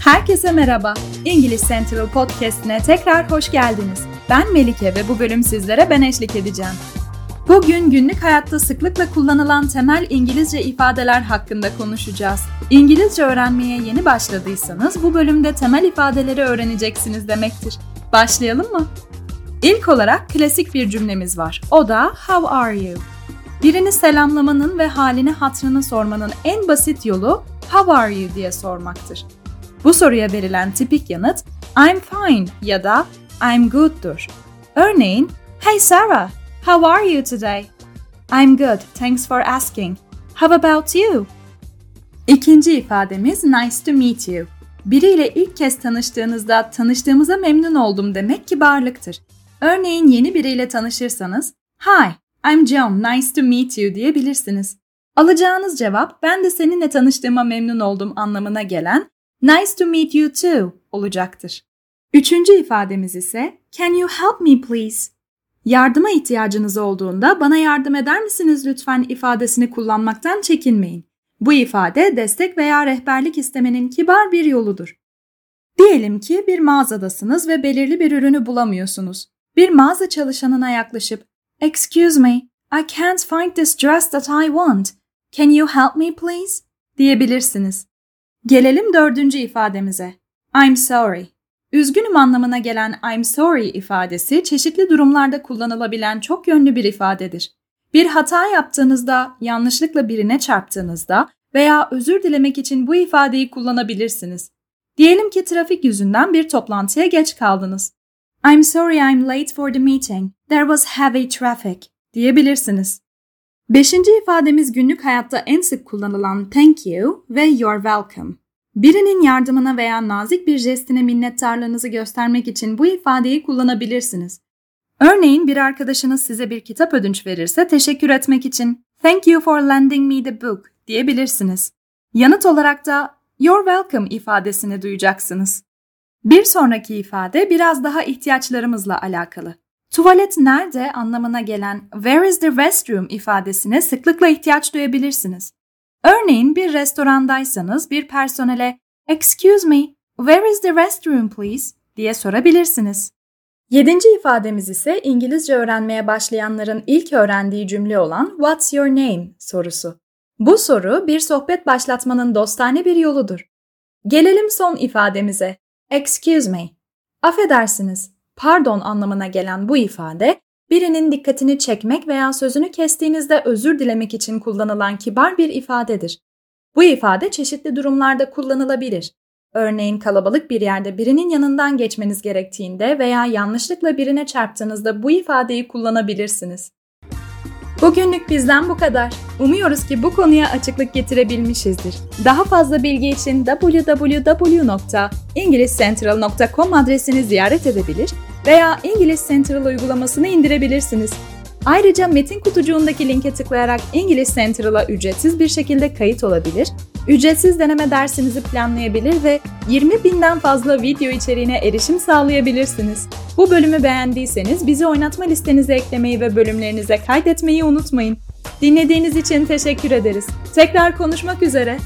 Herkese merhaba. İngiliz Central Podcast'ine tekrar hoş geldiniz. Ben Melike ve bu bölüm sizlere ben eşlik edeceğim. Bugün günlük hayatta sıklıkla kullanılan temel İngilizce ifadeler hakkında konuşacağız. İngilizce öğrenmeye yeni başladıysanız bu bölümde temel ifadeleri öğreneceksiniz demektir. Başlayalım mı? İlk olarak klasik bir cümlemiz var. O da How are you? Birini selamlamanın ve halini hatrını sormanın en basit yolu How are you diye sormaktır. Bu soruya verilen tipik yanıt I'm fine ya da I'm good'dur. Örneğin, Hey Sarah, how are you today? I'm good, thanks for asking. How about you? İkinci ifademiz nice to meet you. Biriyle ilk kez tanıştığınızda tanıştığımıza memnun oldum demek kibarlıktır. Örneğin yeni biriyle tanışırsanız Hi, I'm John, nice to meet you diyebilirsiniz. Alacağınız cevap ben de seninle tanıştığıma memnun oldum anlamına gelen Nice to meet you too olacaktır. Üçüncü ifademiz ise Can you help me please? Yardıma ihtiyacınız olduğunda bana yardım eder misiniz lütfen ifadesini kullanmaktan çekinmeyin. Bu ifade destek veya rehberlik istemenin kibar bir yoludur. Diyelim ki bir mağazadasınız ve belirli bir ürünü bulamıyorsunuz. Bir mağaza çalışanına yaklaşıp Excuse me, I can't find this dress that I want. Can you help me please? diyebilirsiniz. Gelelim dördüncü ifademize. I'm sorry. Üzgünüm anlamına gelen I'm sorry ifadesi çeşitli durumlarda kullanılabilen çok yönlü bir ifadedir. Bir hata yaptığınızda, yanlışlıkla birine çarptığınızda veya özür dilemek için bu ifadeyi kullanabilirsiniz. Diyelim ki trafik yüzünden bir toplantıya geç kaldınız. I'm sorry I'm late for the meeting. There was heavy traffic diyebilirsiniz. Beşinci ifademiz günlük hayatta en sık kullanılan thank you ve you're welcome. Birinin yardımına veya nazik bir jestine minnettarlığınızı göstermek için bu ifadeyi kullanabilirsiniz. Örneğin bir arkadaşınız size bir kitap ödünç verirse teşekkür etmek için thank you for lending me the book diyebilirsiniz. Yanıt olarak da you're welcome ifadesini duyacaksınız. Bir sonraki ifade biraz daha ihtiyaçlarımızla alakalı. Tuvalet nerede anlamına gelen where is the restroom ifadesine sıklıkla ihtiyaç duyabilirsiniz. Örneğin bir restorandaysanız bir personele excuse me, where is the restroom please diye sorabilirsiniz. Yedinci ifademiz ise İngilizce öğrenmeye başlayanların ilk öğrendiği cümle olan What's your name sorusu. Bu soru bir sohbet başlatmanın dostane bir yoludur. Gelelim son ifademize. Excuse me. Affedersiniz, pardon anlamına gelen bu ifade, birinin dikkatini çekmek veya sözünü kestiğinizde özür dilemek için kullanılan kibar bir ifadedir. Bu ifade çeşitli durumlarda kullanılabilir. Örneğin kalabalık bir yerde birinin yanından geçmeniz gerektiğinde veya yanlışlıkla birine çarptığınızda bu ifadeyi kullanabilirsiniz. Bugünlük bizden bu kadar. Umuyoruz ki bu konuya açıklık getirebilmişizdir. Daha fazla bilgi için www.ingilizcentral.com adresini ziyaret edebilir veya İngiliz Central uygulamasını indirebilirsiniz. Ayrıca metin kutucuğundaki linke tıklayarak İngiliz Central'a ücretsiz bir şekilde kayıt olabilir, ücretsiz deneme dersinizi planlayabilir ve 20 binden fazla video içeriğine erişim sağlayabilirsiniz. Bu bölümü beğendiyseniz bizi oynatma listenize eklemeyi ve bölümlerinize kaydetmeyi unutmayın. Dinlediğiniz için teşekkür ederiz. Tekrar konuşmak üzere.